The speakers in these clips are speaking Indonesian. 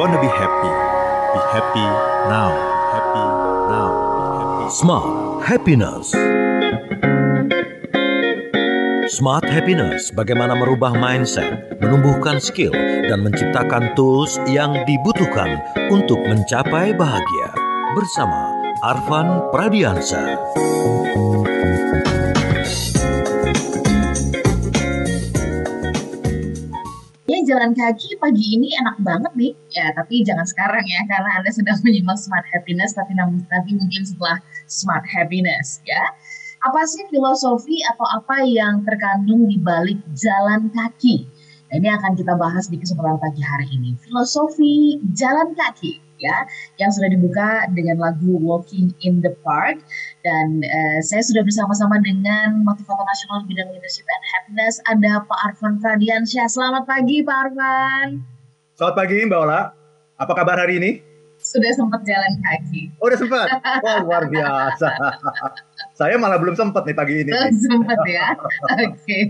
wanna be happy? Be happy now. Happy now. Be happy. Smart Happiness Smart Happiness bagaimana merubah mindset, menumbuhkan skill, dan menciptakan tools yang dibutuhkan untuk mencapai bahagia. Bersama Arvan Pradiansa. Jalan kaki pagi ini enak banget nih. Ya tapi jangan sekarang ya karena Anda sedang menyimak Smart Happiness tapi nanti mungkin setelah Smart Happiness ya. Apa sih filosofi atau apa yang terkandung di balik jalan kaki? Nah, ini akan kita bahas di kesempatan pagi hari ini. Filosofi jalan kaki ya yang sudah dibuka dengan lagu Walking in the Park dan uh, saya sudah bersama-sama dengan motivator nasional di bidang leadership and happiness ada Pak Arfan Pradiansyah. Selamat pagi Pak Arfan. Selamat pagi Mbak Ola. Apa kabar hari ini? Sudah sempat jalan kaki. Oh, udah sempat. Wah, luar biasa. Saya malah belum sempat nih pagi ini. Belum sempat ya. Oke. Okay.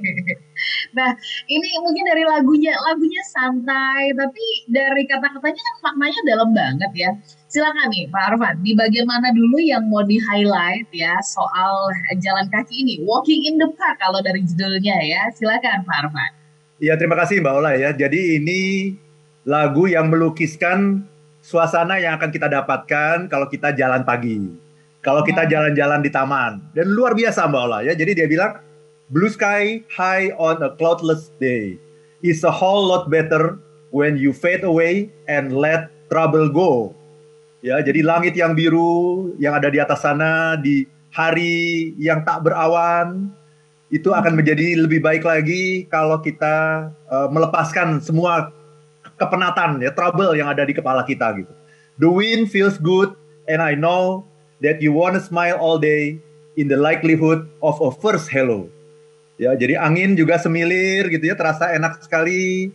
Nah, ini mungkin dari lagunya, lagunya santai, tapi dari kata-katanya kan maknanya dalam banget ya. Silakan nih Pak Arfan, di bagian mana dulu yang mau di-highlight ya soal jalan kaki ini, Walking in the Park kalau dari judulnya ya. Silakan Pak Arfan. Iya, terima kasih Mbak Ola ya. Jadi ini lagu yang melukiskan suasana yang akan kita dapatkan kalau kita jalan pagi. Kalau kita jalan-jalan di taman. Dan luar biasa Mbak Ola ya. Jadi dia bilang, Blue sky high on a cloudless day is a whole lot better when you fade away and let trouble go. Ya, jadi langit yang biru yang ada di atas sana di hari yang tak berawan itu akan menjadi lebih baik lagi kalau kita uh, melepaskan semua kepenatan ya trouble yang ada di kepala kita gitu. The wind feels good and I know that you wanna smile all day in the likelihood of a first hello. Ya, jadi angin juga semilir gitu ya, terasa enak sekali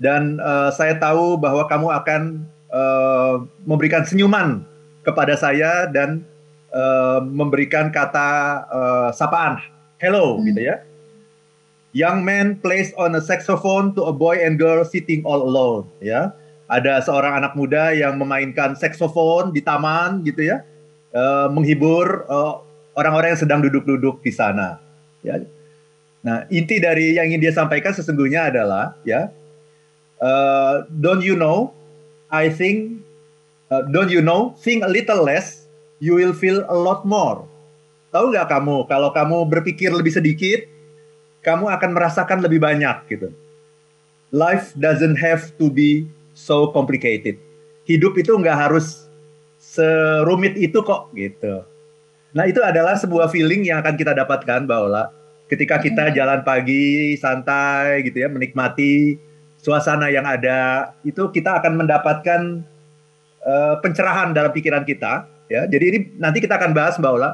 dan uh, saya tahu bahwa kamu akan uh, memberikan senyuman kepada saya dan uh, memberikan kata uh, sapaan hello hmm. gitu ya. Young man plays on a saxophone to a boy and girl sitting all alone ya. Ada seorang anak muda yang memainkan saxophone di taman gitu ya. Uh, menghibur orang-orang uh, yang sedang duduk-duduk di sana ya Nah, inti dari yang ingin dia sampaikan sesungguhnya adalah ya, uh, don't you know? I think, uh, don't you know? Think a little less, you will feel a lot more. Tahu nggak kamu kalau kamu berpikir lebih sedikit, kamu akan merasakan lebih banyak gitu. Life doesn't have to be so complicated. Hidup itu nggak harus serumit itu kok gitu. Nah itu adalah sebuah feeling yang akan kita dapatkan, Mbak Ola ketika kita jalan pagi santai gitu ya menikmati suasana yang ada. Itu kita akan mendapatkan uh, pencerahan dalam pikiran kita ya. Jadi ini nanti kita akan bahas mbak Ola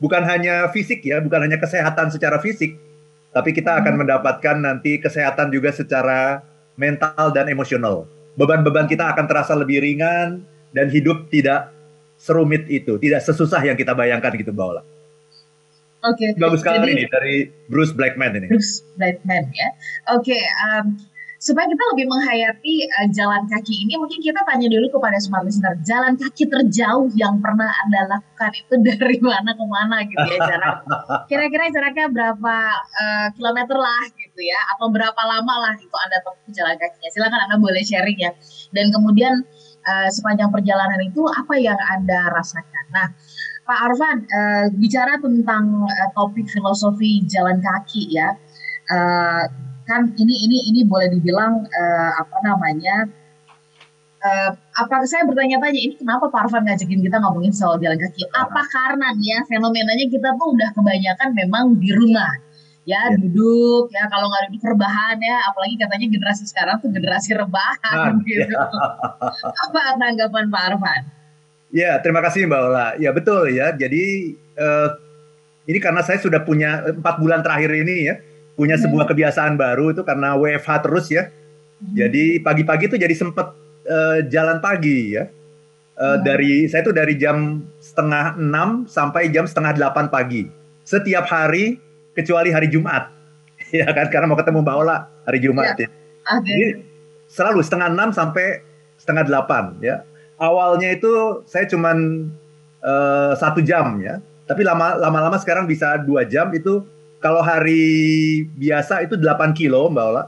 bukan hanya fisik ya bukan hanya kesehatan secara fisik tapi kita akan mendapatkan nanti kesehatan juga secara mental dan emosional. Beban-beban kita akan terasa lebih ringan dan hidup tidak serumit itu tidak sesusah yang kita bayangkan gitu mbak Ola Oke. Okay. Bagus sekali Jadi, ini dari Bruce Blackman ini. Bruce Blackman ya. Oke. Okay, um, supaya kita lebih menghayati uh, jalan kaki ini, mungkin kita tanya dulu kepada smart listener, jalan kaki terjauh yang pernah anda lakukan itu dari mana ke mana gitu ya jarak. Kira-kira jaraknya berapa uh, kilometer lah gitu ya, atau berapa lama lah itu anda tempuh jalan kakinya. Silakan anda boleh sharing ya. Dan kemudian uh, sepanjang perjalanan itu apa yang anda rasakan. Nah Pak Arfan, uh, bicara tentang uh, topik filosofi jalan kaki ya, uh, kan ini ini ini boleh dibilang uh, apa namanya? Uh, apa saya bertanya-tanya ini kenapa Pak Arfan ngajakin kita ngomongin soal jalan kaki? Apa karena nih ya fenomenanya kita tuh udah kebanyakan memang di rumah ya yeah. duduk ya kalau nggak duduk rebahan ya apalagi katanya generasi sekarang tuh generasi rebahan nah, gitu. Yeah. apa tanggapan Pak Arfan? Ya, terima kasih Mbak Ola. Ya betul ya. Jadi uh, ini karena saya sudah punya empat bulan terakhir ini ya, punya hmm. sebuah kebiasaan baru itu karena WFH terus ya. Hmm. Jadi pagi-pagi itu jadi sempet uh, jalan pagi ya. Uh, hmm. Dari saya itu dari jam setengah enam sampai jam setengah delapan pagi. Setiap hari kecuali hari Jumat. ya kan karena mau ketemu Mbak Ola hari Jumat ya. ya. Okay. Jadi selalu setengah enam sampai setengah delapan ya. Awalnya itu saya cuman uh, satu jam ya, tapi lama lama-lama sekarang bisa dua jam itu kalau hari biasa itu 8 kilo Mbak Ola.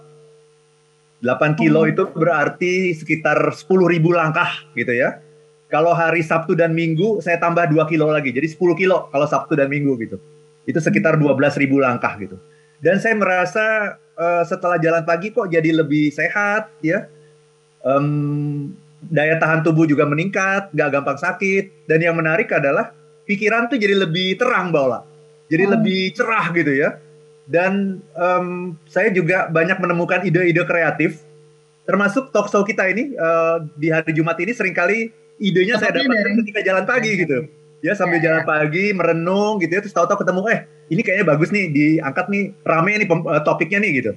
8 kilo hmm. itu berarti sekitar 10 ribu langkah gitu ya. Kalau hari Sabtu dan Minggu saya tambah 2 kilo lagi, jadi 10 kilo kalau Sabtu dan Minggu gitu. Itu sekitar 12 ribu langkah gitu. Dan saya merasa uh, setelah jalan pagi kok jadi lebih sehat ya. Um, daya tahan tubuh juga meningkat, gak gampang sakit. Dan yang menarik adalah pikiran tuh jadi lebih terang, Mbak Jadi hmm. lebih cerah gitu ya. Dan um, saya juga banyak menemukan ide-ide kreatif, termasuk talk show kita ini uh, di hari Jumat ini sering kali idenya saya dapatkan ketika jalan pagi gitu. Ya sambil ya, jalan pagi merenung gitu ya terus tahu-tahu ketemu eh ini kayaknya bagus nih diangkat nih rame nih uh, topiknya nih gitu.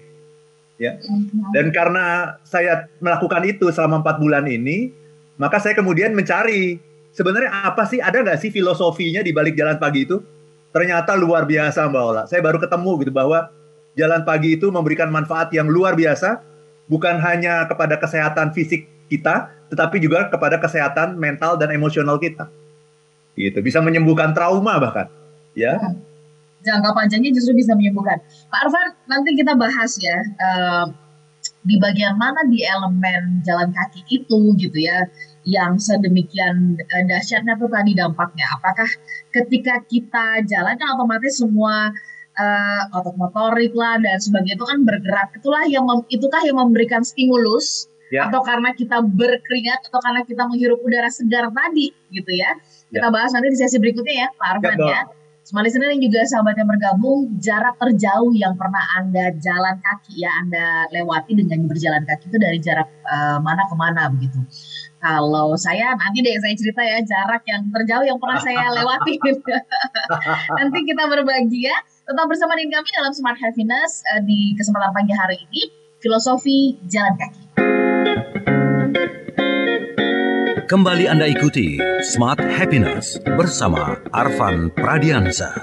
Ya. Mhm. Dan karena saya melakukan itu selama empat bulan ini, maka saya kemudian mencari sebenarnya apa sih ada nggak sih filosofinya di balik jalan pagi itu? Ternyata luar biasa Mbak Ola. Saya baru ketemu gitu bahwa jalan pagi itu memberikan manfaat yang luar biasa bukan hanya kepada kesehatan fisik kita, tetapi juga kepada kesehatan mental dan emosional kita. Gitu, bisa menyembuhkan trauma bahkan, ya. Jangka panjangnya justru bisa menyembuhkan. Pak Arfan, nanti kita bahas ya uh, di bagian mana di elemen jalan kaki itu gitu ya yang sedemikian uh, dahsyatnya tuh tadi dampaknya. Apakah ketika kita jalan kan otomatis semua uh, otot motorik lah dan sebagainya itu kan bergerak. Itulah yang mem, itukah yang memberikan stimulus ya. atau karena kita berkeringat atau karena kita menghirup udara segar tadi gitu ya. Kita ya. bahas nanti di sesi berikutnya ya Pak Arfan ya. ya. Smart listener yang juga sahabat yang bergabung, jarak terjauh yang pernah Anda jalan kaki ya, Anda lewati dengan berjalan kaki itu dari jarak uh, mana ke mana begitu. Kalau saya nanti deh saya cerita ya jarak yang terjauh yang pernah saya lewati. nanti kita berbagi ya. Tetap bersama dengan kami dalam Smart Happiness uh, di kesempatan pagi hari ini, filosofi jalan kaki. Kembali Anda ikuti Smart Happiness bersama Arvan Pradiansa.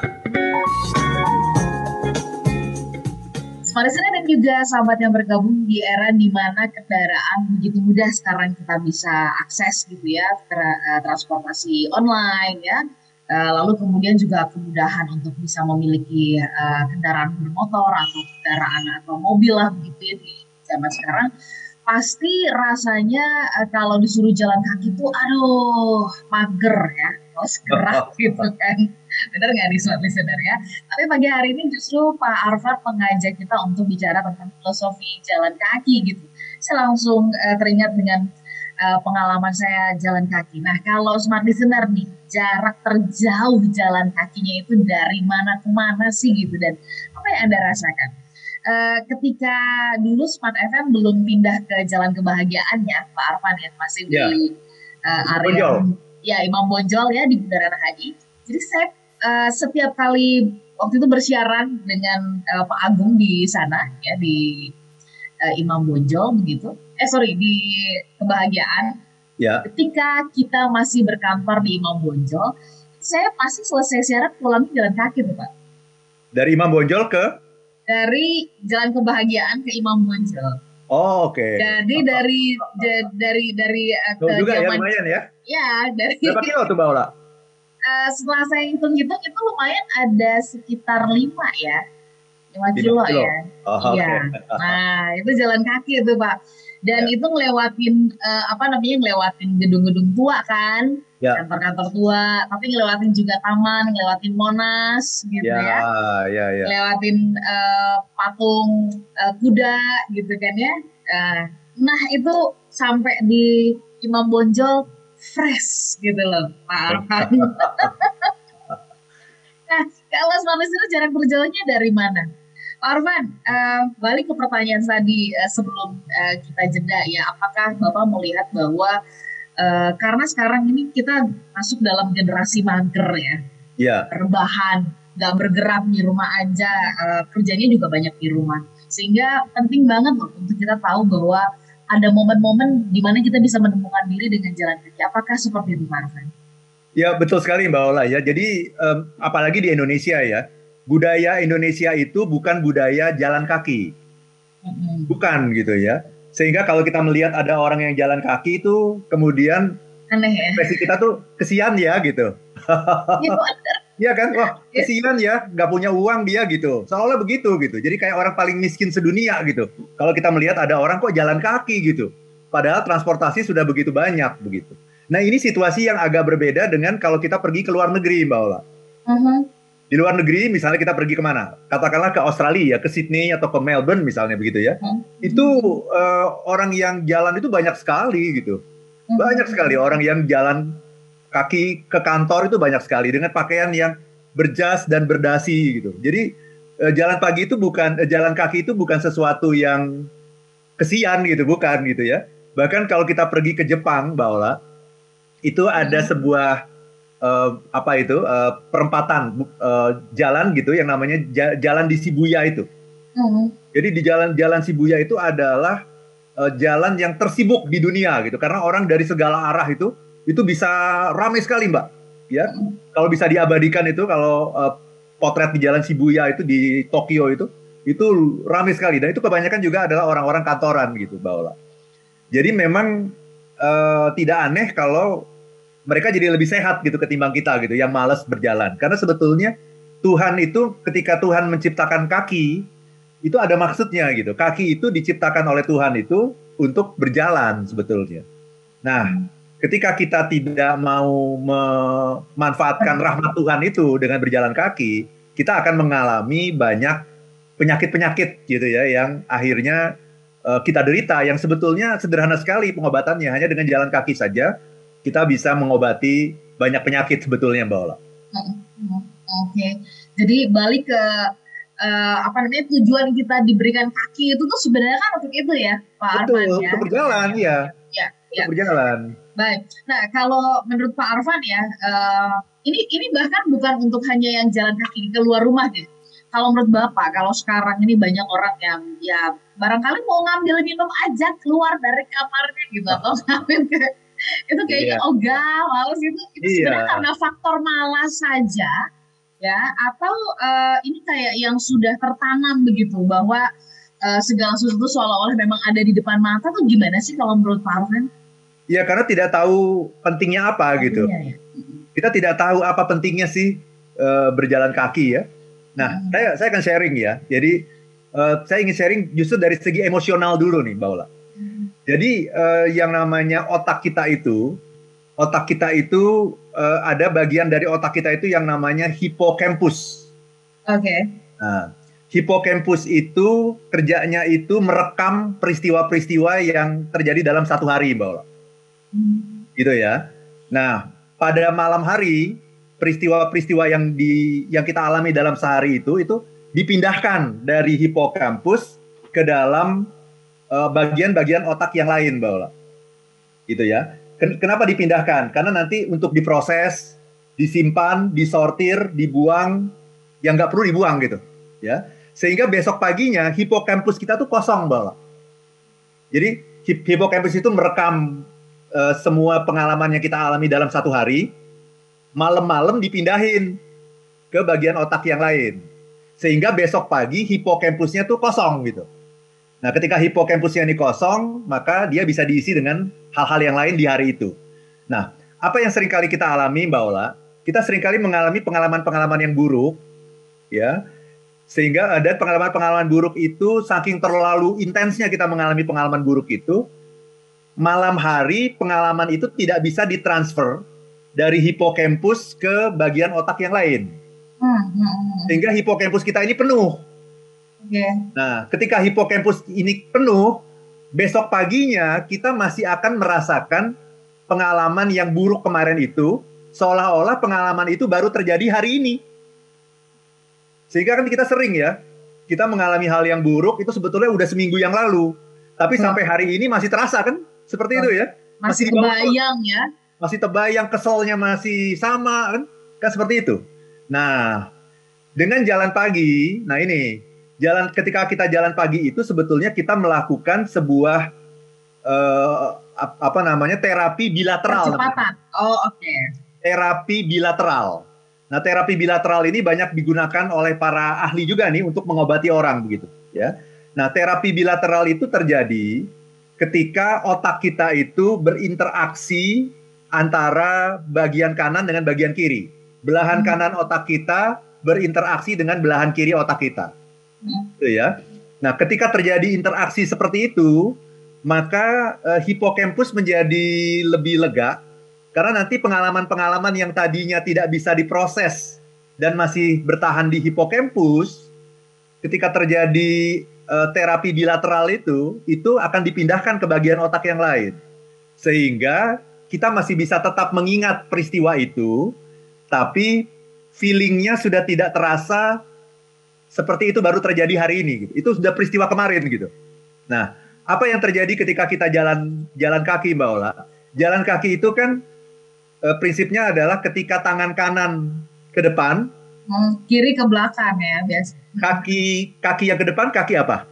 Smart Listener dan juga sahabat yang bergabung di era di mana kendaraan begitu mudah sekarang kita bisa akses gitu ya, eh, transportasi online ya, eh, lalu kemudian juga kemudahan untuk bisa memiliki uh, kendaraan bermotor atau kendaraan atau mobil lah begitu ya di zaman sekarang pasti rasanya uh, kalau disuruh jalan kaki tuh aduh mager ya terus gerak gitu kan. Benar nggak nih sobat listener ya? Tapi pagi hari ini justru Pak Arfad mengajak kita untuk bicara tentang filosofi jalan kaki gitu. Saya langsung uh, teringat dengan uh, pengalaman saya jalan kaki. Nah kalau smart listener nih jarak terjauh jalan kakinya itu dari mana ke mana sih gitu dan apa yang anda rasakan uh, ketika dulu Smart FM belum pindah ke Jalan Kebahagiaan ya Pak Arfan ya masih yeah. di uh, area Bonjol. ya Imam Bonjol ya di Bundaran HI. Jadi saya uh, setiap kali waktu itu bersiaran dengan uh, Pak Agung di sana ya di uh, Imam Bonjol begitu. Eh sorry di Kebahagiaan. Ya. Ketika kita masih berkantor di Imam Bonjol, saya pasti selesai siaran pulang jalan kaki tuh Pak. Dari Imam Bonjol ke dari Jalan Kebahagiaan ke Imam Bonjol. Oh, oke. Okay. Jadi dari dari dari uh, ke juga ya, zaman, ya lumayan ya? Ya, dari Berapa kilo tuh Mbak Ola? Uh, setelah saya hitung-hitung itu lumayan ada sekitar lima ya. lima kilo, kilo ya. Oh, iya. Okay. Nah, itu jalan kaki itu, Pak dan ya. itu ngelewatin uh, apa namanya ngelewatin gedung-gedung tua kan ya. kantor-kantor tua tapi ngelewatin juga taman ngelewatin monas gitu ya, ya. Ya, ya. ngelewatin uh, patung uh, kuda gitu kan ya uh, nah itu sampai di Imam Bonjol fresh gitu loh Pak nah kalau itu jarak berjalannya dari mana Pak Arfan, uh, balik ke pertanyaan tadi uh, sebelum uh, kita jeda ya, apakah Bapak melihat bahwa uh, karena sekarang ini kita masuk dalam generasi mager ya, yeah. rebahan, nggak bergerak di rumah aja, uh, kerjanya juga banyak di rumah, sehingga penting banget loh untuk kita tahu bahwa ada momen-momen di mana kita bisa menemukan diri dengan jalan kaki. Apakah seperti itu, Arfan? Ya betul sekali Mbak Ola ya. Jadi um, apalagi di Indonesia ya, budaya Indonesia itu bukan budaya jalan kaki. Bukan gitu ya. Sehingga kalau kita melihat ada orang yang jalan kaki itu kemudian Aneh ya. ekspresi kita tuh kesian ya gitu. Iya. Iya kan? Wah, kesian ya, nggak punya uang dia gitu. Seolah begitu gitu. Jadi kayak orang paling miskin sedunia gitu. Kalau kita melihat ada orang kok jalan kaki gitu. Padahal transportasi sudah begitu banyak begitu. Nah ini situasi yang agak berbeda dengan kalau kita pergi ke luar negeri Mbak Ola. Mhm. Di luar negeri misalnya kita pergi ke mana? Katakanlah ke Australia, ke Sydney atau ke Melbourne misalnya begitu ya. Hmm. Itu eh, orang yang jalan itu banyak sekali gitu. Mhm. Banyak sekali orang yang jalan kaki ke kantor itu banyak sekali dengan pakaian yang berjas dan berdasi gitu. Jadi eh, jalan pagi itu bukan eh, jalan kaki itu bukan sesuatu yang kesian gitu, bukan gitu ya. Bahkan kalau kita pergi ke Jepang, Mbak Ola, itu ada Hmm. sebuah eh, apa itu eh, perempatan eh, jalan gitu yang namanya ja- jalan di Shibuya itu. Mhm. Jadi di jalan-jalan Shibuya itu adalah eh, jalan yang tersibuk di dunia gitu karena orang dari segala arah itu itu bisa ramai sekali Mbak. Ya. Kalau bisa diabadikan itu kalau eh, potret di jalan Shibuya itu di Tokyo itu itu ramai sekali dan itu kebanyakan juga adalah orang-orang kantoran gitu Mbak Ola. Jadi memang eh, tidak aneh kalau mereka jadi lebih sehat gitu ketimbang kita gitu yang malas berjalan karena sebetulnya Tuhan itu ketika Tuhan menciptakan kaki itu ada maksudnya gitu. Kaki itu diciptakan oleh Tuhan itu untuk berjalan sebetulnya. Nah, ketika kita tidak mau memanfaatkan rahmat Tuhan itu dengan berjalan kaki, kita akan mengalami banyak penyakit-penyakit gitu ya yang akhirnya eh, kita derita yang sebetulnya sederhana sekali pengobatannya hanya dengan jalan kaki saja kita bisa mengobati banyak penyakit sebetulnya Mbak Ola. Oke. Jadi balik ke eh, apa namanya tujuan kita diberikan kaki itu tuh sebenarnya kan untuk itu ya, Pak Arfan Betul, ya. untuk berjalan ya. Ya, ya. Untuk berjalan. Baik. Nah, kalau menurut Pak Arfan ya, eh, ini ini bahkan bukan untuk hanya yang jalan kaki keluar rumah gitu. Kalau menurut Bapak, kalau sekarang ini banyak orang yang ya barangkali mau ngambil minum aja keluar dari kamarnya gitu atau ngambil ke itu kayaknya Iya. ogah, males gitu. Itu Iya. sebenarnya karena faktor malas saja ya atau eh, ini kayak yang sudah tertanam begitu bahwa eh, segala sesuatu seolah-olah memang ada di depan mata tuh gimana sih kalau menurut Pak Arfan? Ya karena tidak tahu pentingnya apa gitu. Iya, ya. Kita tidak tahu apa pentingnya sih eh, berjalan kaki ya. Nah, Hmm. saya saya akan sharing ya. Jadi eh, saya ingin sharing justru dari segi emosional dulu nih, Mbak Ola. Jadi eh, yang namanya otak kita itu, otak kita itu eh, ada bagian dari otak kita itu yang namanya hippocampus. Oke. Nah, hippocampus itu kerjanya itu merekam peristiwa-peristiwa yang terjadi dalam satu hari, Mbak Ola. Gitu ya. Nah, pada malam hari peristiwa-peristiwa yang di yang kita alami dalam sehari itu itu dipindahkan dari hippocampus ke dalam bagian-bagian otak yang lain, Mbak Ola. Gitu ya. Ken- Kenapa dipindahkan? Karena nanti untuk diproses, disimpan, disortir, dibuang, yang nggak perlu dibuang gitu, ya. Sehingga besok paginya hippocampus kita tuh kosong, Mbak Ola. Jadi hip- hippocampus itu merekam eh, semua pengalaman yang kita alami dalam satu hari, malam-malam dipindahin ke bagian otak yang lain. Sehingga besok pagi hippocampusnya tuh kosong gitu. Nah, ketika hippocampusnya ini kosong, maka dia bisa diisi dengan hal-hal yang lain di hari itu. Nah, apa yang sering kali kita alami, Mbak Ola? Kita sering kali mengalami pengalaman-pengalaman yang buruk, ya. Sehingga ada pengalaman-pengalaman buruk itu saking terlalu intensnya kita mengalami pengalaman buruk itu, malam hari pengalaman itu tidak bisa ditransfer dari hippocampus ke bagian otak yang lain. Hmm, hmm, hmm. Sehingga hippocampus kita ini penuh. Oke. Nah, ketika hippocampus ini penuh, besok paginya kita masih akan merasakan pengalaman yang buruk kemarin itu, seolah-olah pengalaman itu baru terjadi hari ini. Sehingga kan kita sering ya, kita mengalami hal yang buruk itu sebetulnya udah seminggu yang lalu. Tapi Hmm. sampai hari ini masih terasa kan? Seperti itu ya. Masih Masih kebayang ya. masih tebayang keselnya masih sama kan kan seperti itu nah dengan jalan pagi nah ini jalan ketika kita jalan pagi itu sebetulnya kita melakukan sebuah ap- apa namanya terapi bilateral. Percepatan. Oh, oke. terapi bilateral nah terapi bilateral ini banyak digunakan oleh para ahli juga nih untuk mengobati orang begitu ya nah terapi bilateral itu terjadi ketika otak kita itu berinteraksi antara bagian kanan dengan bagian kiri. Belahan Hmm. kanan otak kita berinteraksi dengan belahan kiri otak kita. Gitu ya. Nah, ketika terjadi interaksi seperti itu, maka eh, hipokampus menjadi lebih lega karena nanti pengalaman-pengalaman yang tadinya tidak bisa diproses dan masih bertahan di hipokampus ketika terjadi eh, terapi bilateral itu itu akan dipindahkan ke bagian otak yang lain. Sehingga kita masih bisa tetap mengingat peristiwa itu tapi feelingnya sudah tidak terasa seperti itu baru terjadi hari ini gitu. Itu sudah peristiwa kemarin gitu. Nah, apa yang terjadi ketika kita jalan jalan kaki Mbak Ola? Jalan kaki itu kan eh, prinsipnya adalah ketika tangan kanan ke depan, Hmm, kiri ke belakang ya biasa. kaki kaki yang ke depan kaki apa?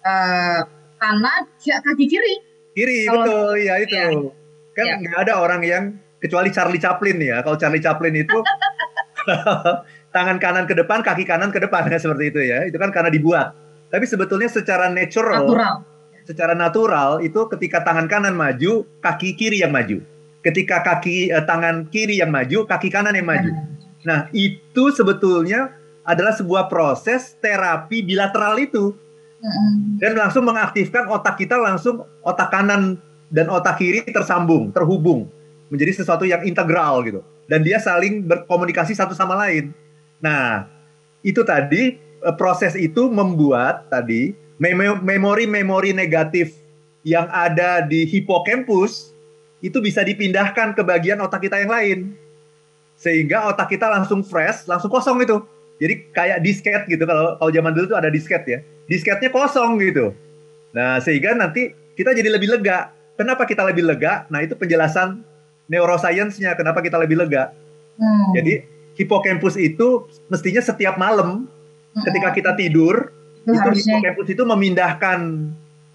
Eh, kanan, ki- kaki kiri. Kiri, Kalau- betul. Ya itu. Iya. Kan Iya. nggak ada orang yang kecuali Charlie Chaplin ya. Kalau Charlie Chaplin itu tangan kanan ke depan, kaki kanan ke depan ya seperti itu ya. Itu kan karena dibuat. Tapi sebetulnya secara natural, Natural. secara natural itu ketika tangan kanan maju, kaki kiri yang maju. Ketika kaki eh, tangan kiri yang maju, kaki kanan yang maju. Nah, itu sebetulnya adalah sebuah proses terapi bilateral itu dan langsung mengaktifkan otak kita langsung otak kanan dan otak kiri tersambung, terhubung menjadi sesuatu yang integral gitu. Dan dia saling berkomunikasi satu sama lain. Nah, itu tadi eh, proses itu membuat tadi memo- memori-memori negatif yang ada di hipokampus itu bisa dipindahkan ke bagian otak kita yang lain. Sehingga otak kita langsung fresh, langsung kosong itu. Jadi kayak disket gitu kalau kalau zaman dulu tuh ada disket ya disketnya kosong gitu. Nah, sehingga nanti kita jadi lebih lega. Kenapa kita lebih lega? Nah, itu penjelasan neuroscience-nya kenapa kita lebih lega. Hmm. Jadi, hipokampus itu mestinya setiap malam Mm-mm. ketika kita tidur, itu itu hipokampus itu memindahkan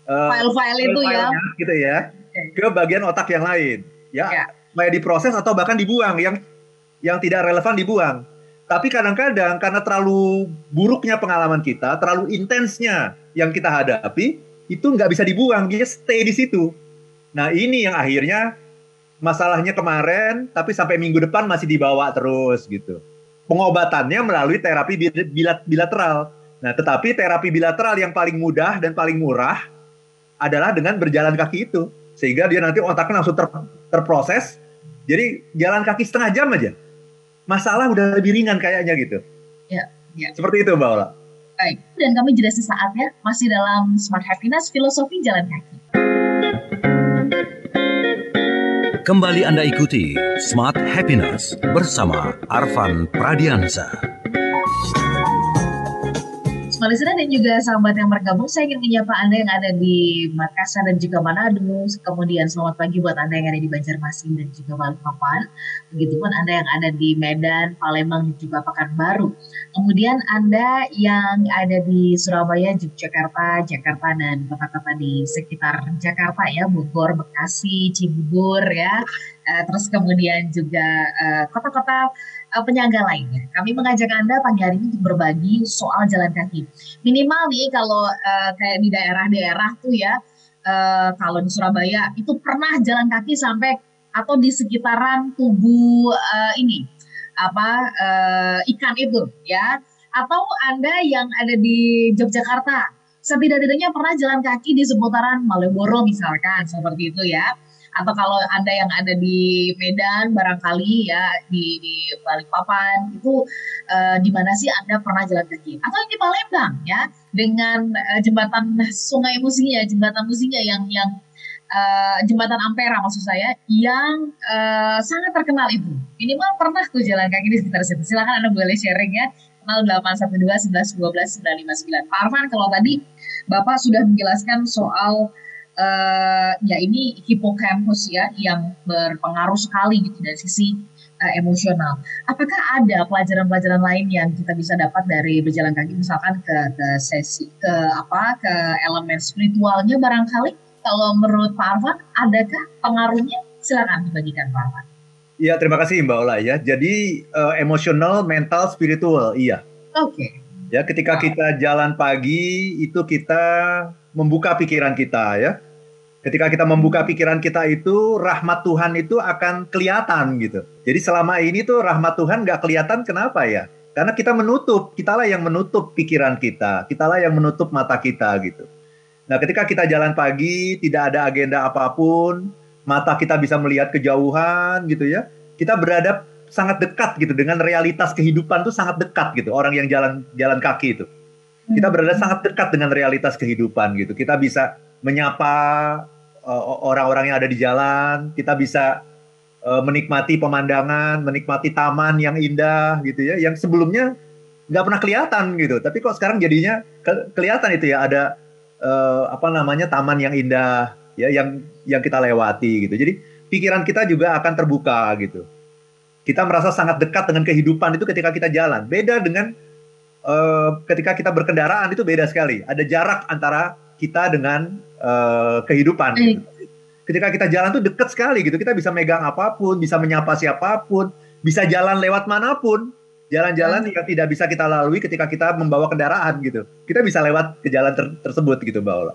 uh, file-file itu ya. gitu ya Oke. ke bagian otak yang lain. Ya, Ya. supaya diproses atau bahkan dibuang yang yang tidak relevan dibuang. Tapi kadang-kadang karena terlalu buruknya pengalaman kita, terlalu intensnya yang kita hadapi, itu nggak bisa dibuang, dia stay di situ. Nah ini yang akhirnya masalahnya kemarin, tapi sampai minggu depan masih dibawa terus gitu. Pengobatannya melalui terapi bil- bila- bilateral. Nah tetapi terapi bilateral yang paling mudah dan paling murah adalah dengan berjalan kaki itu. Sehingga dia nanti otaknya langsung ter- terproses. Jadi jalan kaki setengah jam aja. Masalah udah lebih ringan kayaknya gitu. Ya, ya. Seperti itu Mbak Ola. Baik, dan kami jeda sesaat ya, masih dalam Smart Happiness Filosofi Jalan Kaki. Kembali Anda ikuti Smart Happiness bersama Arvan Pradiansa. Listener dan juga sahabat yang bergabung, saya ingin menyapa Anda yang ada di Makassar dan juga Manado, kemudian selamat pagi buat Anda yang ada di Banjarmasin dan juga Balikpapan, begitupun Anda yang ada di Medan, Palembang, dan juga Pekanbaru. Kemudian Anda yang ada di Surabaya, Yogyakarta, Jakarta, dan kota-kota di sekitar Jakarta ya, Bogor, Bekasi, Cibubur ya, Eh, terus kemudian juga eh, kota-kota eh, penyangga lainnya. Kami mengajak Anda pagi hari ini untuk berbagi soal jalan kaki. Minimal nih kalau eh, kayak di daerah-daerah tuh ya, eh, kalau di Surabaya itu pernah jalan kaki sampai atau di sekitaran tubuh eh, ini apa eh, ikan itu ya, atau Anda yang ada di Yogyakarta setidak-tidaknya pernah jalan kaki di seputaran Malioboro misalkan seperti itu ya atau kalau anda yang ada di Medan barangkali ya di, di Balikpapan itu eh, di mana sih anda pernah jalan kaki? Atau di Palembang ya dengan eh, jembatan Sungai Musinga jembatan Musinga yang yang eh, jembatan Ampera maksud saya yang eh, sangat terkenal itu. Minimal pernah tuh jalan kaki di sekitar situ. Silakan anda boleh sharing ya 0812 11 12 959 Pak Arfan kalau tadi Bapak sudah menjelaskan soal uh, ya ini hipokampus ya yang berpengaruh sekali gitu dari sisi uh, emosional. Apakah ada pelajaran-pelajaran lain yang kita bisa dapat dari berjalan kaki misalkan ke ke sesi ke apa ke elemen spiritualnya barangkali? Kalau menurut Pak Arfan, adakah pengaruhnya? Silakan dibagikan Pak Arfan. Iya, terima kasih Mbak Ola ya. Jadi eh, emosional, mental, spiritual, iya. Oke. Ya, ketika kita jalan pagi itu kita membuka pikiran kita ya. Ketika kita membuka pikiran kita itu, rahmat Tuhan itu akan kelihatan gitu. Jadi selama ini tuh rahmat Tuhan nggak kelihatan kenapa ya? Karena kita menutup, kitalah yang menutup pikiran kita, kitalah yang menutup mata kita gitu. Nah ketika kita jalan pagi, tidak ada agenda apa pun, mata kita bisa melihat kejauhan gitu ya, kita berada sangat dekat gitu dengan realitas kehidupan tuh sangat dekat gitu. Orang yang jalan jalan kaki itu, kita berada sangat dekat dengan realitas kehidupan gitu. Kita bisa menyapa uh, orang-orang yang ada di jalan, kita bisa uh, menikmati pemandangan, menikmati taman yang indah gitu ya, yang sebelumnya nggak pernah kelihatan gitu, tapi kok sekarang jadinya ke kelihatan itu ya ada uh, apa namanya taman yang indah ya, yang yang kita lewati gitu. Jadi pikiran kita juga akan terbuka gitu. Kita merasa sangat dekat dengan kehidupan itu ketika kita jalan. Beda dengan uh, ketika kita berkendaraan itu beda sekali. Ada jarak antara kita dengan uh, kehidupan. Gitu. Ketika kita jalan tuh deket sekali gitu, kita bisa megang apa pun, bisa menyapa siapa pun, bisa jalan lewat mana pun, jalan-jalan yang tidak bisa kita lalui ketika kita membawa kendaraan gitu. Kita bisa lewat ke jalan ter tersebut gitu, Mbak Ola.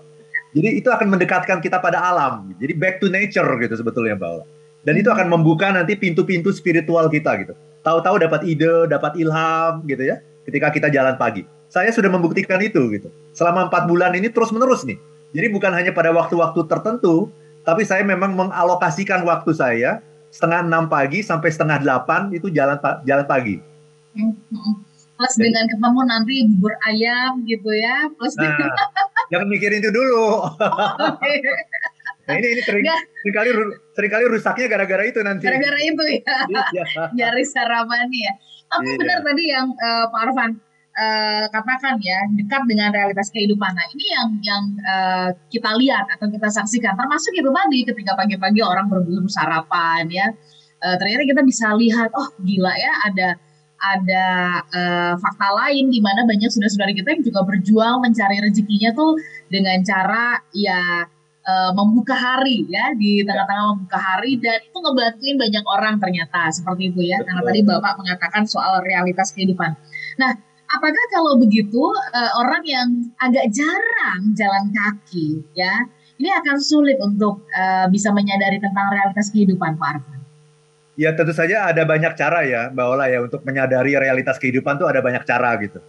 Jadi itu akan mendekatkan kita pada alam. Jadi back to nature gitu sebetulnya, Mbak Ola. Dan itu akan membuka nanti pintu-pintu spiritual kita gitu. Tahu-tahu dapat ide, dapat ilham gitu ya, ketika kita jalan pagi. Saya sudah membuktikan itu gitu. Selama empat bulan ini terus-menerus nih jadi bukan hanya pada waktu-waktu tertentu, tapi saya memang mengalokasikan waktu saya setengah enam pagi sampai setengah delapan itu jalan jalan pagi. Plus Jadi, dengan ketemu nanti bubur ayam gitu ya, plus nah, jangan mikirin itu dulu. okay. Nah ini ini sering, sering kali sering kali rusaknya gara-gara itu nanti. Gara-gara itu ya. Iya. Nyaris sarapan ya. Tapi iya. benar tadi yang uh, Pak Arfan uh, katakan ya dekat dengan realitas kehidupan. Nah ini yang yang uh, kita lihat atau kita saksikan termasuk itu tadi ketika pagi-pagi orang berburu sarapan ya uh, ternyata kita bisa lihat oh gila ya ada ada uh, fakta lain di mana banyak saudara-saudara kita yang juga berjuang mencari rezekinya tuh dengan cara ya uh, membuka hari ya di tengah-tengah membuka hari dan itu ngebantuin banyak orang ternyata seperti itu ya Betul. karena tadi Bapak mengatakan soal realitas kehidupan. Nah, apakah kalau begitu uh, orang yang agak jarang jalan kaki ya ini akan sulit untuk uh, bisa menyadari tentang realitas kehidupan Pak Arfan? Ya tentu saja ada banyak cara ya Mbak Ola ya untuk menyadari realitas kehidupan tuh ada banyak cara gitu.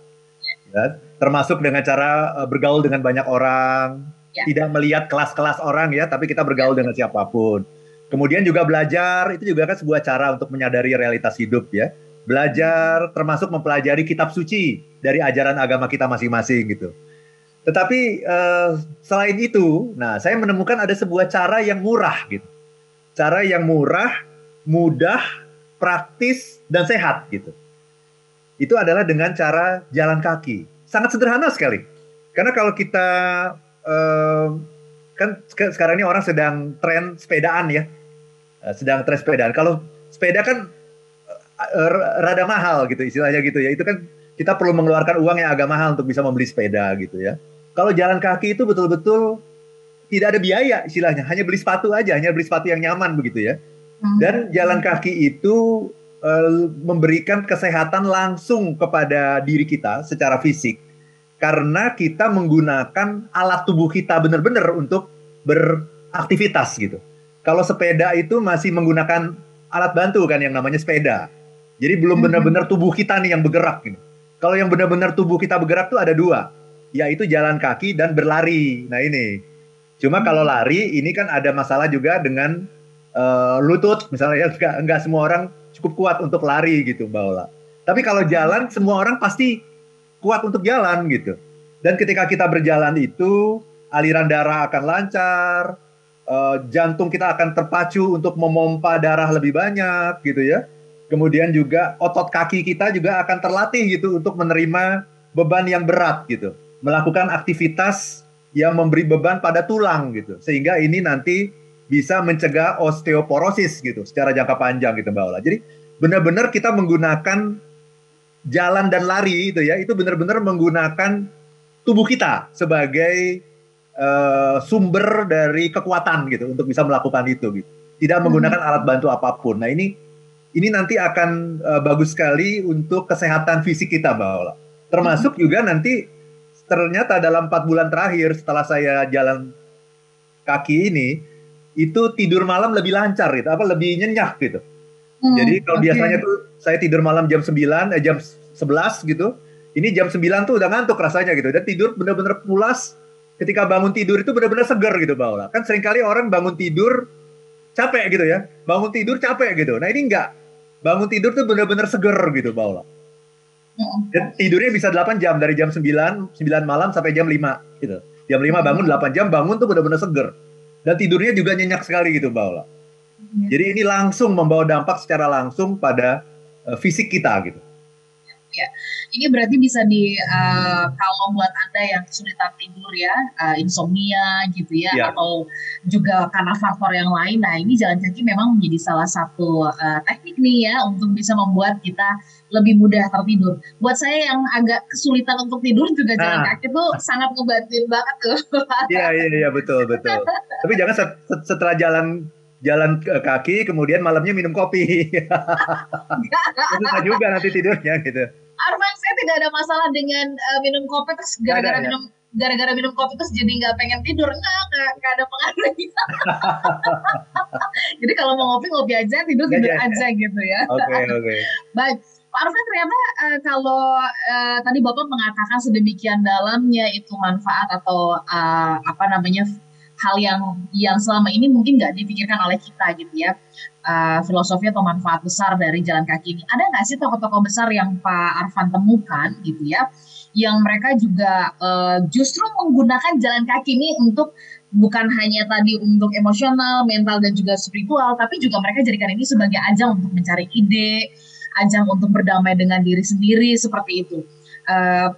Ya, termasuk dengan cara uh, bergaul dengan banyak orang, ya. tidak melihat kelas-kelas orang ya, tapi kita bergaul ya. dengan siapa pun. Kemudian juga belajar itu juga kan sebuah cara untuk menyadari realitas hidup ya belajar termasuk mempelajari kitab suci dari ajaran agama kita masing-masing gitu. Tetapi uh, selain itu, nah saya menemukan ada sebuah cara yang murah gitu. Cara yang murah, mudah, praktis dan sehat gitu. Itu adalah dengan cara jalan kaki. Sangat sederhana sekali. Karena kalau kita uh, kan sekarang ini orang sedang tren sepedaan ya. Uh, sedang tren sepedaan. Kalau sepeda kan rada mahal gitu istilahnya gitu ya. Itu kan kita perlu mengeluarkan uang yang agak mahal untuk bisa membeli sepeda gitu ya. Kalau jalan kaki itu betul-betul tidak ada biaya istilahnya, hanya beli sepatu aja, hanya beli sepatu yang nyaman begitu ya. Hmm. Dan jalan kaki itu uh, memberikan kesehatan langsung kepada diri kita secara fisik karena kita menggunakan alat tubuh kita benar-benar untuk beraktivitas gitu. Kalau sepeda itu masih menggunakan alat bantu kan yang namanya sepeda. Jadi belum mm-hmm. benar-benar tubuh kita nih yang bergerak gitu. Kalau yang benar-benar tubuh kita bergerak tuh ada dua, yaitu jalan kaki dan berlari. Nah ini. Cuma kalau mm-hmm. lari ini kan ada masalah juga dengan uh, lutut, misalnya ya enggak, enggak semua orang cukup kuat untuk lari gitu, Mbak Ola. Tapi kalau jalan semua orang pasti kuat untuk jalan gitu. Dan ketika kita berjalan itu aliran darah akan lancar, uh, jantung kita akan terpacu untuk memompa darah lebih banyak gitu ya Kemudian juga otot kaki kita juga akan terlatih gitu untuk menerima beban yang berat gitu. Melakukan aktivitas yang memberi beban pada tulang gitu. Sehingga ini nanti bisa mencegah osteoporosis gitu secara jangka panjang gitu Mbak Ola. Jadi benar-benar kita menggunakan jalan dan lari itu ya, itu benar-benar menggunakan tubuh kita sebagai uh, sumber dari kekuatan gitu untuk bisa melakukan itu gitu. Tidak menggunakan hmm. alat bantu apa pun. Nah, ini ini nanti akan uh, bagus sekali untuk kesehatan fisik kita, Mbak Ola. Termasuk hmm. juga nanti ternyata dalam empat bulan terakhir setelah saya jalan kaki ini itu tidur malam lebih lancar gitu, apa lebih nyenyak gitu. Hmm, Jadi kalau oke. biasanya tuh saya tidur malam jam 9, eh, jam 11 gitu. Ini jam 9 tuh udah ngantuk rasanya gitu. Dan tidur bener-bener pulas. Ketika bangun tidur itu bener-bener seger gitu Mbak Ola. Kan sering kali orang bangun tidur capek gitu ya. Bangun tidur capek gitu. Nah ini enggak. Bangun tidur tuh bener-bener seger gitu. Hmm, Dan tidurnya bisa 8 jam dari jam 9, 9 malam sampai jam 5 gitu. Jam 5 bangun 8 jam bangun tuh bener-bener seger. Dan tidurnya juga nyenyak sekali gitu Ola. Hmm. Jadi ini langsung membawa dampak secara langsung pada eh, fisik kita gitu. Ini berarti bisa di eh, kalau buat anda yang kesulitan tidur ya, eh, insomnia gitu ya, Ya. atau juga karena faktor yang lain. Nah ini jalan kaki memang menjadi salah satu eh, teknik nih ya untuk bisa membuat kita lebih mudah tertidur. Buat saya yang agak kesulitan untuk tidur juga jalan Nah. kaki tuh sangat ngebantuin banget tuh. Iya iya iya betul betul. Tapi jangan set- set- setelah jalan jalan kaki kemudian malamnya minum kopi. Susah juga nanti tidurnya gitu. Tidak ada masalah dengan eh, minum kopi terus Nggak gara-gara ya? minum gara-gara minum kopi terus jadi nggak pengen tidur nggak nggak nggak ada pengaruhnya. jadi kalau mau ngopi ngopi aja tidur tidur Nggak ada. aja gitu ya. Oke oke. Baik, Pak Arfan ternyata eh, kalau eh, tadi Bapak mengatakan sedemikian dalamnya itu manfaat atau eh, apa namanya hal yang yang selama ini mungkin nggak dipikirkan oleh kita gitu ya Eh, filosofi atau manfaat besar dari jalan kaki ini. Ada nggak sih tokoh-tokoh besar yang Pak Arfan temukan gitu ya, yang mereka juga eh, justru menggunakan jalan kaki ini untuk bukan hanya tadi untuk emosional, mental dan juga spiritual, tapi juga mereka jadikan ini sebagai ajang untuk mencari ide, ajang untuk berdamai dengan diri sendiri seperti itu. Eh,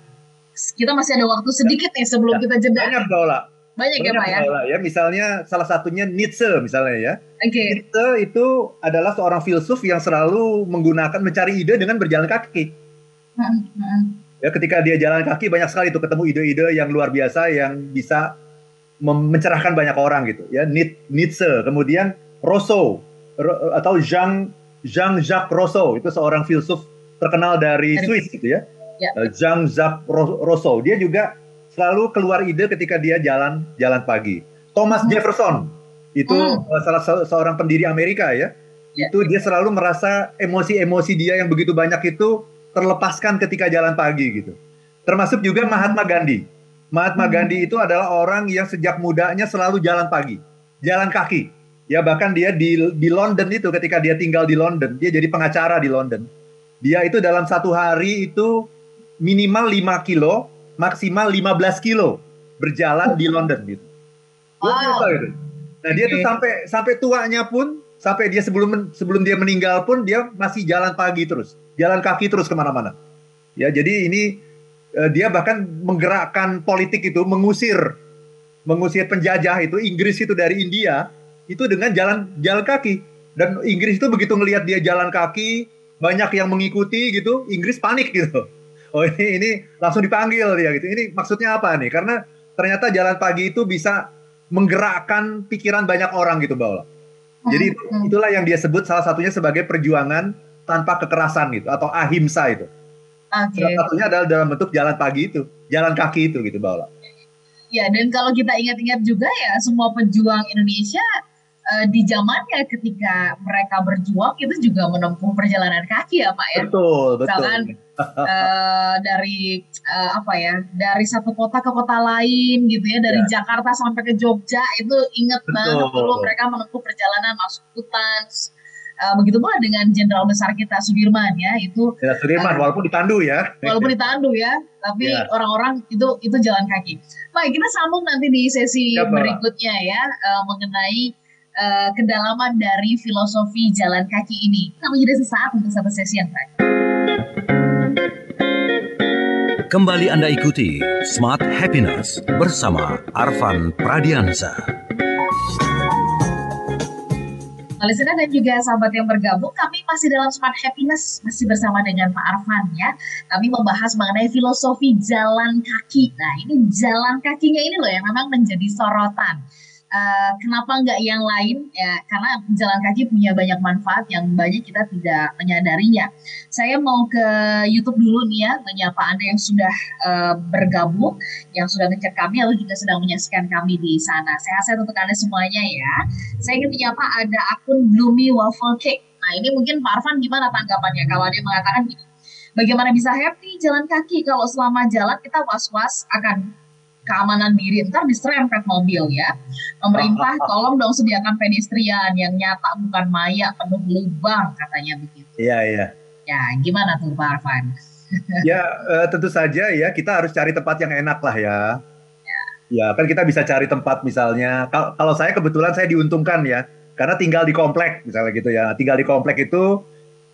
kita masih ada waktu sedikit nih sebelum Ya, kita jeda. Banyak Paula. Banyak ya Banyak Pak ya. Ya. Misalnya salah satunya Nietzsche misalnya ya. Oke. Nietzsche itu adalah seorang filsuf yang selalu menggunakan mencari ide dengan berjalan kaki. Hmm, hmm. Ya, ketika dia jalan kaki banyak sekali itu ketemu ide-ide yang luar biasa yang bisa mencerahkan banyak orang gitu ya. Nietzsche, kemudian Rousseau Ro- atau Jean Jean Jacques Rousseau itu seorang filsuf terkenal dari Swiss gitu ya. Ya. Eh, Jean Jacques Ro- Rousseau dia juga selalu keluar ide ketika dia jalan jalan pagi. Thomas Hmm. Jefferson itu Hmm. eh, salah se- seorang pendiri Amerika ya. Ya. Itu dia selalu merasa emosi-emosi dia yang begitu banyak itu terlepaskan ketika jalan pagi gitu. Termasuk juga Mahatma Gandhi. Mahatma Hmm. Gandhi itu adalah orang yang sejak mudanya selalu jalan pagi, jalan kaki. Ya bahkan dia di di London itu ketika dia tinggal di London, dia jadi pengacara di London. Dia itu dalam satu hari itu minimal 5 kilo, maksimal 15 kilo berjalan di London gitu. Wow. biasa gitu. Nah, dia tuh sampai sampai tuanya pun sampai dia sebelum sebelum dia meninggal pun dia masih jalan pagi terus, jalan kaki terus ke mana-mana. Ya, jadi ini eh, dia bahkan menggerakkan politik itu mengusir mengusir penjajah itu Inggris itu dari India itu dengan jalan jalan kaki dan Inggris itu begitu ngelihat dia jalan kaki banyak yang mengikuti gitu Inggris panik gitu oh ini ini langsung dipanggil dia gitu ini maksudnya apa nih karena ternyata jalan pagi itu bisa menggerakkan pikiran banyak orang gitu Mbak Ola. Jadi Hmm, hmm. itulah yang dia sebut salah satunya sebagai perjuangan tanpa kekerasan gitu atau ahimsa itu. Oke. Salah satunya adalah dalam bentuk jalan pagi itu, jalan kaki itu gitu Mbak Ola. Ya, dan kalau kita ingat-ingat juga ya, semua pejuang Indonesia eh, di zamannya ketika mereka berjuang itu juga menempuh perjalanan kaki ya, Pak ya. Betul, betul. Misalkan eh, dari eh, apa ya, dari satu kota ke kota lain gitu ya, dari Ya. Jakarta sampai ke Jogja itu ingat Betul. banget dulu mereka menempuh perjalanan masuk hutan. Eh, begitu pula dengan jenderal besar kita Sudirman ya, itu Ya, Sudirman Ah. walaupun ditandu ya. walaupun ditandu ya, tapi Ya. orang-orang itu itu jalan kaki. Baik, kita sambung nanti di sesi Mbak. berikutnya ya eh, mengenai eh, kedalaman dari filosofi jalan kaki ini. Kita menjadi sesaat untuk satu sesi yang terakhir. Kembali Anda ikuti Smart Happiness bersama Arvan Pradiansa. Listener dan juga sahabat yang bergabung, kami masih dalam Smart Happiness, masih bersama dengan Pak Arfan ya. Kami membahas mengenai filosofi jalan kaki. Nah ini jalan kakinya ini loh yang memang menjadi sorotan. Uh, kenapa nggak yang lain ya karena jalan kaki punya banyak manfaat yang banyak kita tidak menyadarinya. Saya mau ke YouTube dulu nih ya menyapa anda yang sudah uh, bergabung, yang sudah ngecek kami atau juga sedang menyaksikan kami di sana. Sehat-sehat untuk anda semuanya ya. Saya ingin menyapa ada akun Bloomy Waffle Cake. Nah ini mungkin Pak Arfan gimana tanggapannya kalau dia mengatakan gini, bagaimana bisa happy jalan kaki kalau selama jalan kita was-was akan keamanan diri. Ntar diserempet mobil ya. Pemerintah tolong dong sediakan pedestrian yang nyata bukan maya penuh lubang katanya begitu. Iya iya. Ya gimana tuh Pak Arfan? Ya uh, tentu saja ya. Kita harus cari tempat yang enak lah ya. Ya, ya kan kita bisa cari tempat misalnya. Kalau saya kebetulan saya diuntungkan ya. Karena tinggal di komplek misalnya gitu ya. Tinggal di komplek itu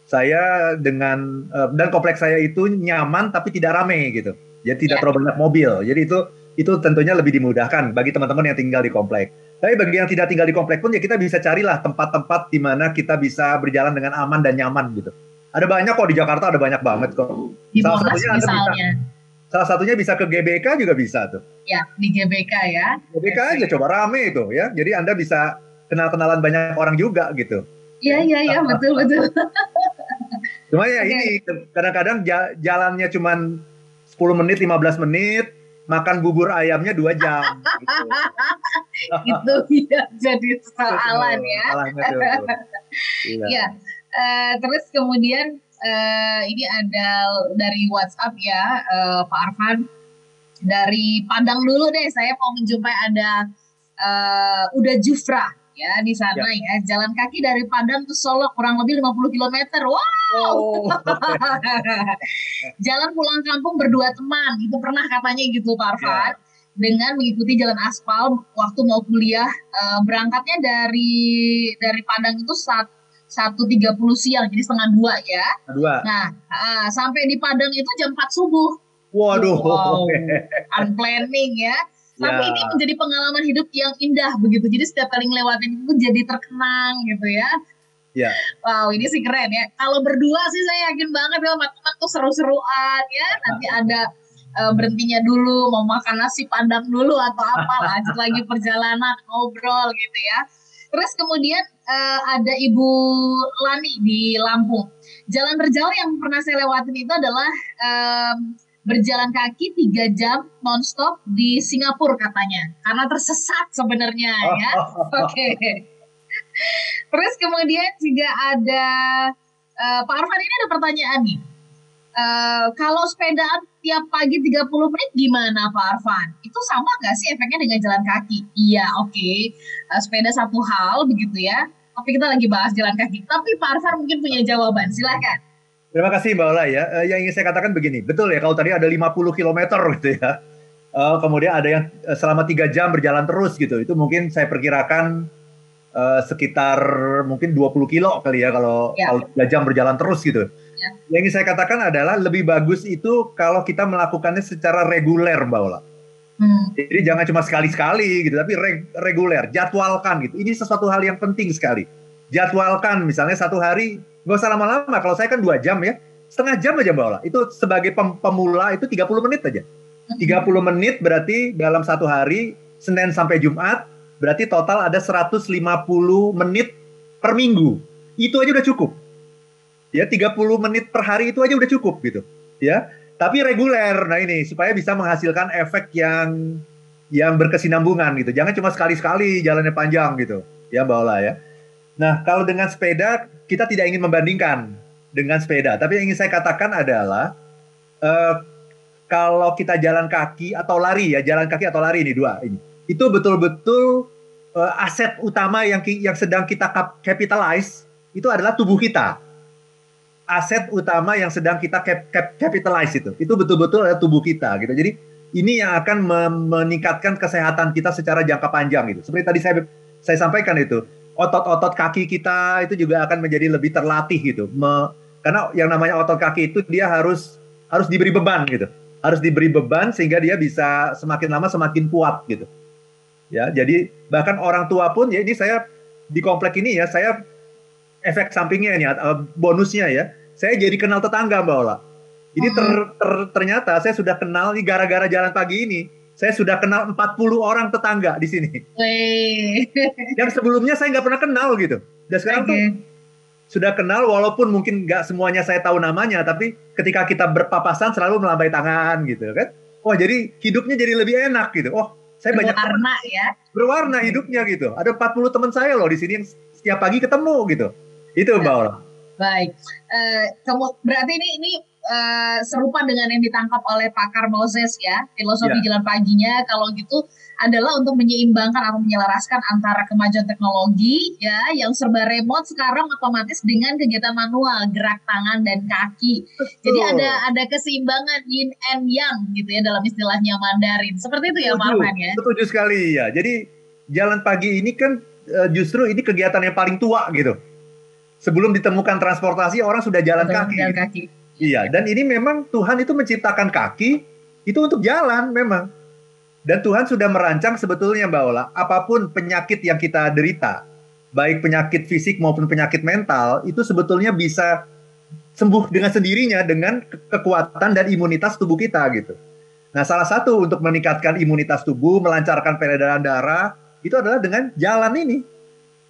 saya dengan uh, dan kompleks saya itu nyaman tapi tidak rame gitu. Jadi tidak ya. terlalu banyak mobil. Jadi itu itu tentunya lebih dimudahkan bagi teman-teman yang tinggal di komplek. Tapi bagi yang tidak tinggal di komplek pun ya kita bisa carilah tempat-tempat di mana kita bisa berjalan dengan aman dan nyaman gitu. Ada banyak kok di Jakarta ada banyak banget kok. Di salah satunya misalnya. Bisa, salah satunya bisa ke GBK juga bisa tuh. Ya, di GBK ya. GBK okay. aja coba rame itu ya. Jadi Anda bisa kenal-kenalan banyak orang juga gitu. Iya, iya, iya, betul, betul. Cuma ya okay. ini kadang-kadang jalannya cuma 10 menit, 15 menit, makan bubur ayamnya dua jam. gitu. itu ya jadi soalan ya. Iya. ya. Uh, terus kemudian uh, ini ada dari WhatsApp ya uh, Pak Arfan dari Padang dulu deh saya mau menjumpai ada uh, Uda Jufra ya di sana ya. ya. Jalan kaki dari Padang ke Solo kurang lebih 50 km. Wow. Oh. Jalan pulang kampung berdua teman. Itu pernah katanya gitu Pak Arfan. Ya. Dengan mengikuti jalan aspal waktu mau kuliah uh, berangkatnya dari dari Padang itu saat satu tiga puluh siang jadi setengah dua ya. Dua. Nah uh, sampai di Padang itu jam 4 subuh. Waduh. Wow. Unplanning ya tapi ya. ini menjadi pengalaman hidup yang indah begitu. Jadi setiap kali ngelewatin itu jadi terkenang gitu ya. Ya. Wow, ini sih keren ya. Kalau berdua sih saya yakin banget ya teman-teman tuh seru-seruan ya. Nanti ada uh, berhentinya dulu, mau makan nasi padang dulu atau apa, lanjut lagi perjalanan ngobrol gitu ya. Terus kemudian uh, ada Ibu Lani di Lampung. Jalan terjauh yang pernah saya lewatin itu adalah um, berjalan kaki tiga jam nonstop di Singapura katanya karena tersesat sebenarnya ya. Oke. Okay. Terus kemudian juga ada uh, Pak Arfan ini ada pertanyaan nih. Uh, kalau sepedaan tiap pagi 30 menit gimana Pak Arfan? Itu sama nggak sih efeknya dengan jalan kaki? Iya, oke. Okay. Uh, sepeda satu hal begitu ya. Tapi kita lagi bahas jalan kaki. Tapi Pak Arfan mungkin punya jawaban. Silahkan. Terima kasih Mbak Ola ya. Uh, yang ingin saya katakan begini, betul ya kalau tadi ada 50 km gitu ya. Uh, kemudian ada yang uh, selama tiga jam berjalan terus gitu. Itu mungkin saya perkirakan uh, sekitar mungkin 20 kilo kali ya kalau ya. kalau 3 jam berjalan terus gitu. Ya. Yang ingin saya katakan adalah lebih bagus itu kalau kita melakukannya secara reguler Mbak Ola. Hmm. Jadi jangan cuma sekali-sekali gitu, tapi reg reguler, jadwalkan gitu. Ini sesuatu hal yang penting sekali. Jadwalkan misalnya satu hari Gak usah lama-lama. Kalau saya kan dua jam ya. Setengah jam aja Mbak Ola. Itu sebagai pem pemula itu 30 menit aja. 30 menit berarti dalam satu hari, Senin sampai Jumat, berarti total ada 150 menit per minggu. Itu aja udah cukup. Ya, 30 menit per hari itu aja udah cukup gitu. Ya, tapi reguler. Nah ini supaya bisa menghasilkan efek yang yang berkesinambungan gitu. Jangan cuma sekali-sekali jalannya panjang gitu. Ya Mbak Ola ya. Nah, kalau dengan sepeda kita tidak ingin membandingkan dengan sepeda, tapi yang ingin saya katakan adalah uh, kalau kita jalan kaki atau lari ya, jalan kaki atau lari ini dua ini. Itu betul-betul uh, aset utama yang yang sedang kita capitalize itu adalah tubuh kita. Aset utama yang sedang kita cap, cap, capitalize itu. Itu betul-betul adalah tubuh kita gitu. Jadi ini yang akan meningkatkan kesehatan kita secara jangka panjang gitu. Seperti tadi saya saya sampaikan itu otot-otot kaki kita itu juga akan menjadi lebih terlatih gitu. Me, karena yang namanya otot kaki itu dia harus harus diberi beban gitu. Harus diberi beban sehingga dia bisa semakin lama semakin kuat gitu. Ya, jadi bahkan orang tua pun ya ini saya di komplek ini ya saya efek sampingnya ini bonusnya ya. Saya jadi kenal tetangga Mbak Ola. Ini ter, ter, ternyata saya sudah kenal nih gara-gara jalan pagi ini. Saya sudah kenal 40 orang tetangga di sini. Wih. Yang sebelumnya saya nggak pernah kenal gitu. Dan sekarang Oke. tuh sudah kenal walaupun mungkin nggak semuanya saya tahu namanya, tapi ketika kita berpapasan selalu melambai tangan gitu kan. Wah jadi hidupnya jadi lebih enak gitu. Oh saya banyak teman Berwarna ya. berwarna hidupnya gitu. Ada 40 teman saya loh di sini yang setiap pagi ketemu gitu. Itu Mbak Ola. Baik. Eh, kamu berarti ini ini eh, serupa dengan yang ditangkap oleh pakar Moses ya. Filosofi Ya. jalan paginya kalau gitu adalah untuk menyeimbangkan atau menyelaraskan antara kemajuan teknologi ya yang serba remote sekarang otomatis dengan kegiatan manual, gerak tangan dan kaki. Jadi Betul. ada ada keseimbangan yin and yang gitu ya dalam istilahnya Mandarin. Seperti itu ya Arman ya. setuju sekali ya. Jadi jalan pagi ini kan eh, justru ini kegiatan yang paling tua gitu. Sebelum ditemukan transportasi orang sudah jalan Betul, kaki. Jalan kaki. Iya, dan ini memang Tuhan itu menciptakan kaki itu untuk jalan memang. Dan Tuhan sudah merancang sebetulnya Mbak Ola, apa pun penyakit yang kita derita, baik penyakit fisik maupun penyakit mental, itu sebetulnya bisa sembuh dengan sendirinya dengan ke- kekuatan dan imunitas tubuh kita gitu. Nah, salah satu untuk meningkatkan imunitas tubuh, melancarkan peredaran darah, itu adalah dengan jalan ini.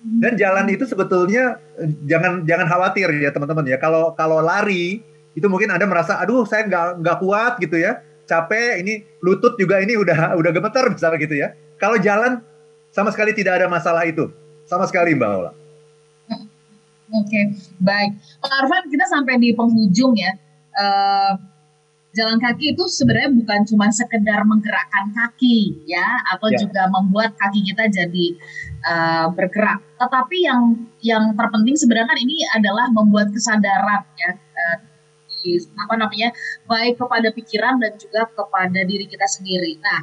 Dan jalan itu sebetulnya eh, jangan jangan khawatir ya teman-teman ya. Kalau kalau lari itu mungkin anda merasa aduh saya nggak nggak kuat gitu ya, capek ini lutut juga ini udah udah gemeter misalnya gitu ya. Kalau jalan sama sekali tidak ada masalah itu, sama sekali Mbak Ola. Oke, baik. Pak Arfan, kita sampai di penghujung ya. Eh, jalan kaki itu sebenarnya bukan cuma sekedar menggerakkan kaki ya, atau Ya. juga membuat kaki kita jadi eh, bergerak. Tetapi yang yang terpenting sebenarnya kan ini adalah membuat kesadaran ya, apa namanya, baik kepada pikiran dan juga kepada diri kita sendiri. Nah,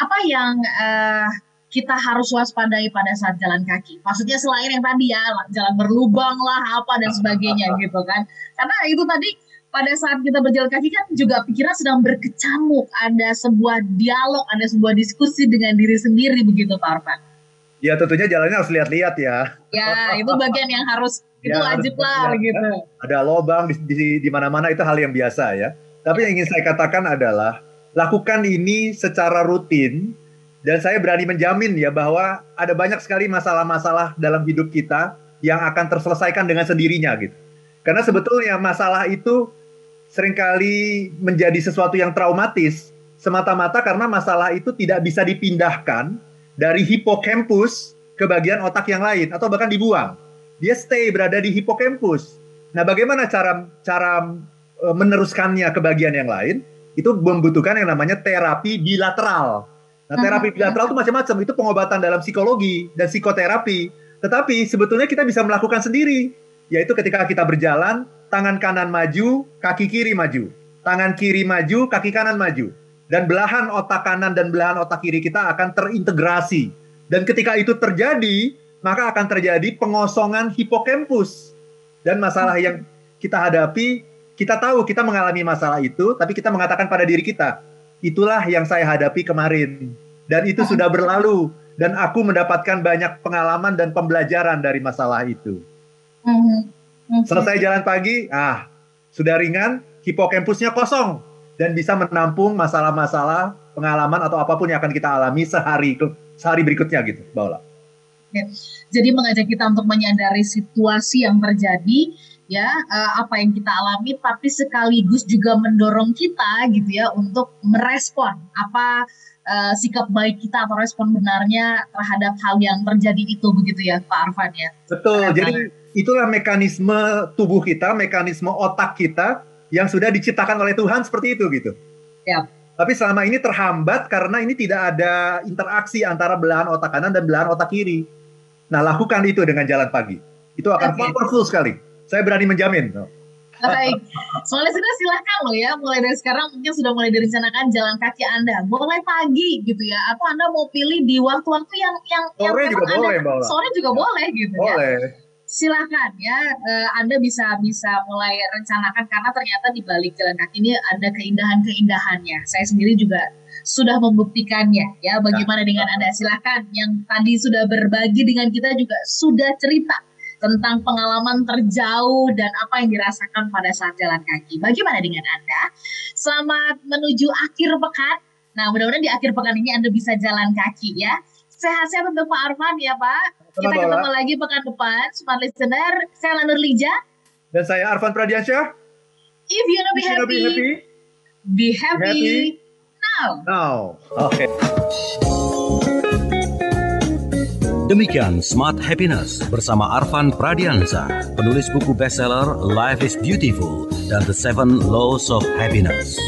apa yang eh, kita harus waspadai pada saat jalan kaki. Maksudnya selain yang tadi ya, jalan berlubang lah, apa dan sebagainya gitu kan. Karena itu tadi pada saat kita berjalan kaki kan juga pikiran sedang berkecamuk, ada sebuah dialog, ada sebuah diskusi dengan diri sendiri begitu Pak Arfan. Ya tentunya jalannya harus lihat-lihat ya. Ya, itu bagian yang harus itu Ya, wajib lah gitu. Ada lobang di, di, di mana-mana itu hal yang biasa ya. Tapi yang ingin saya katakan adalah lakukan ini secara rutin dan saya berani menjamin ya bahwa ada banyak sekali masalah-masalah dalam hidup kita yang akan terselesaikan dengan sendirinya gitu. Karena sebetulnya masalah itu sering kali menjadi sesuatu yang traumatis semata-mata karena masalah itu tidak bisa dipindahkan dari hipokampus ke bagian otak yang lain atau bahkan dibuang. Dia stay berada di hipokampus. Nah, bagaimana cara cara e, meneruskannya ke bagian yang lain? Itu membutuhkan yang namanya terapi bilateral. Nah, terapi bilateral itu macam-macam. Itu pengobatan dalam psikologi dan psikoterapi. Tetapi sebetulnya kita bisa melakukan sendiri, yaitu ketika kita berjalan, tangan kanan maju, kaki kiri maju. Tangan kiri maju, kaki kanan maju. Dan belahan otak kanan dan belahan otak kiri kita akan terintegrasi. Dan ketika itu terjadi, maka akan terjadi pengosongan hipokampus. Dan masalah yang kita hadapi, kita tahu kita mengalami masalah itu, tapi kita mengatakan pada diri kita, itulah yang saya hadapi kemarin. Dan itu sudah berlalu. Dan aku mendapatkan banyak pengalaman dan pembelajaran dari masalah itu. Mhm. Oke. Selesai jalan pagi, ah, sudah ringan, hipokampusnya kosong. Dan bisa menampung masalah-masalah, pengalaman atau apa pun yang akan kita alami sehari sehari berikutnya gitu, Mbak Ola. Jadi mengajak kita untuk menyadari situasi yang terjadi, ya eh, apa yang kita alami, tapi sekaligus juga mendorong kita gitu ya untuk merespon apa eh, sikap baik kita atau respon benarnya terhadap hal yang terjadi itu begitu ya Pak Arfan ya. Betul. Benar Jadi itulah mekanisme tubuh kita, mekanisme otak kita yang sudah diciptakan oleh Tuhan seperti itu gitu. Siap. Tapi selama ini terhambat karena ini tidak ada interaksi antara belahan otak kanan dan belahan otak kiri. Nah, lakukan itu dengan jalan pagi. Itu akan Oke. powerful sekali. Saya berani menjamin. Baik, soalnya sudah silahkan loh ya, mulai dari sekarang mungkin sudah mulai direncanakan jalan kaki Anda, mulai pagi gitu ya, atau Anda mau pilih di waktu-waktu yang yang yang Sore juga memang Anda- boleh, Mbak. Sore juga Ya. boleh gitu ya. Boleh. silakan ya eh, Anda bisa bisa mulai rencanakan karena ternyata di balik jalan kaki ini ada keindahan-keindahannya. Saya sendiri juga sudah membuktikannya ya. Bagaimana dengan Anda? Silakan yang tadi sudah berbagi dengan kita juga sudah cerita tentang pengalaman terjauh dan apa yang dirasakan pada saat jalan kaki. Bagaimana dengan Anda? Selamat menuju akhir pekan. Nah, mudah-mudahan di akhir pekan ini Anda bisa jalan kaki ya. Sehat-sehat untuk Pak Arfan ya Pak. Kita ketemu lagi pekan depan, Smart Listener. Saya Lanur Lija. Dan saya Arfan Pradiansyah. If you wanna be happy, be happy be happy, happy. Now. now. Oke. Demikian Smart Happiness bersama Arvan Pradiansa, penulis buku bestseller Life is Beautiful dan The Seven Laws of Happiness.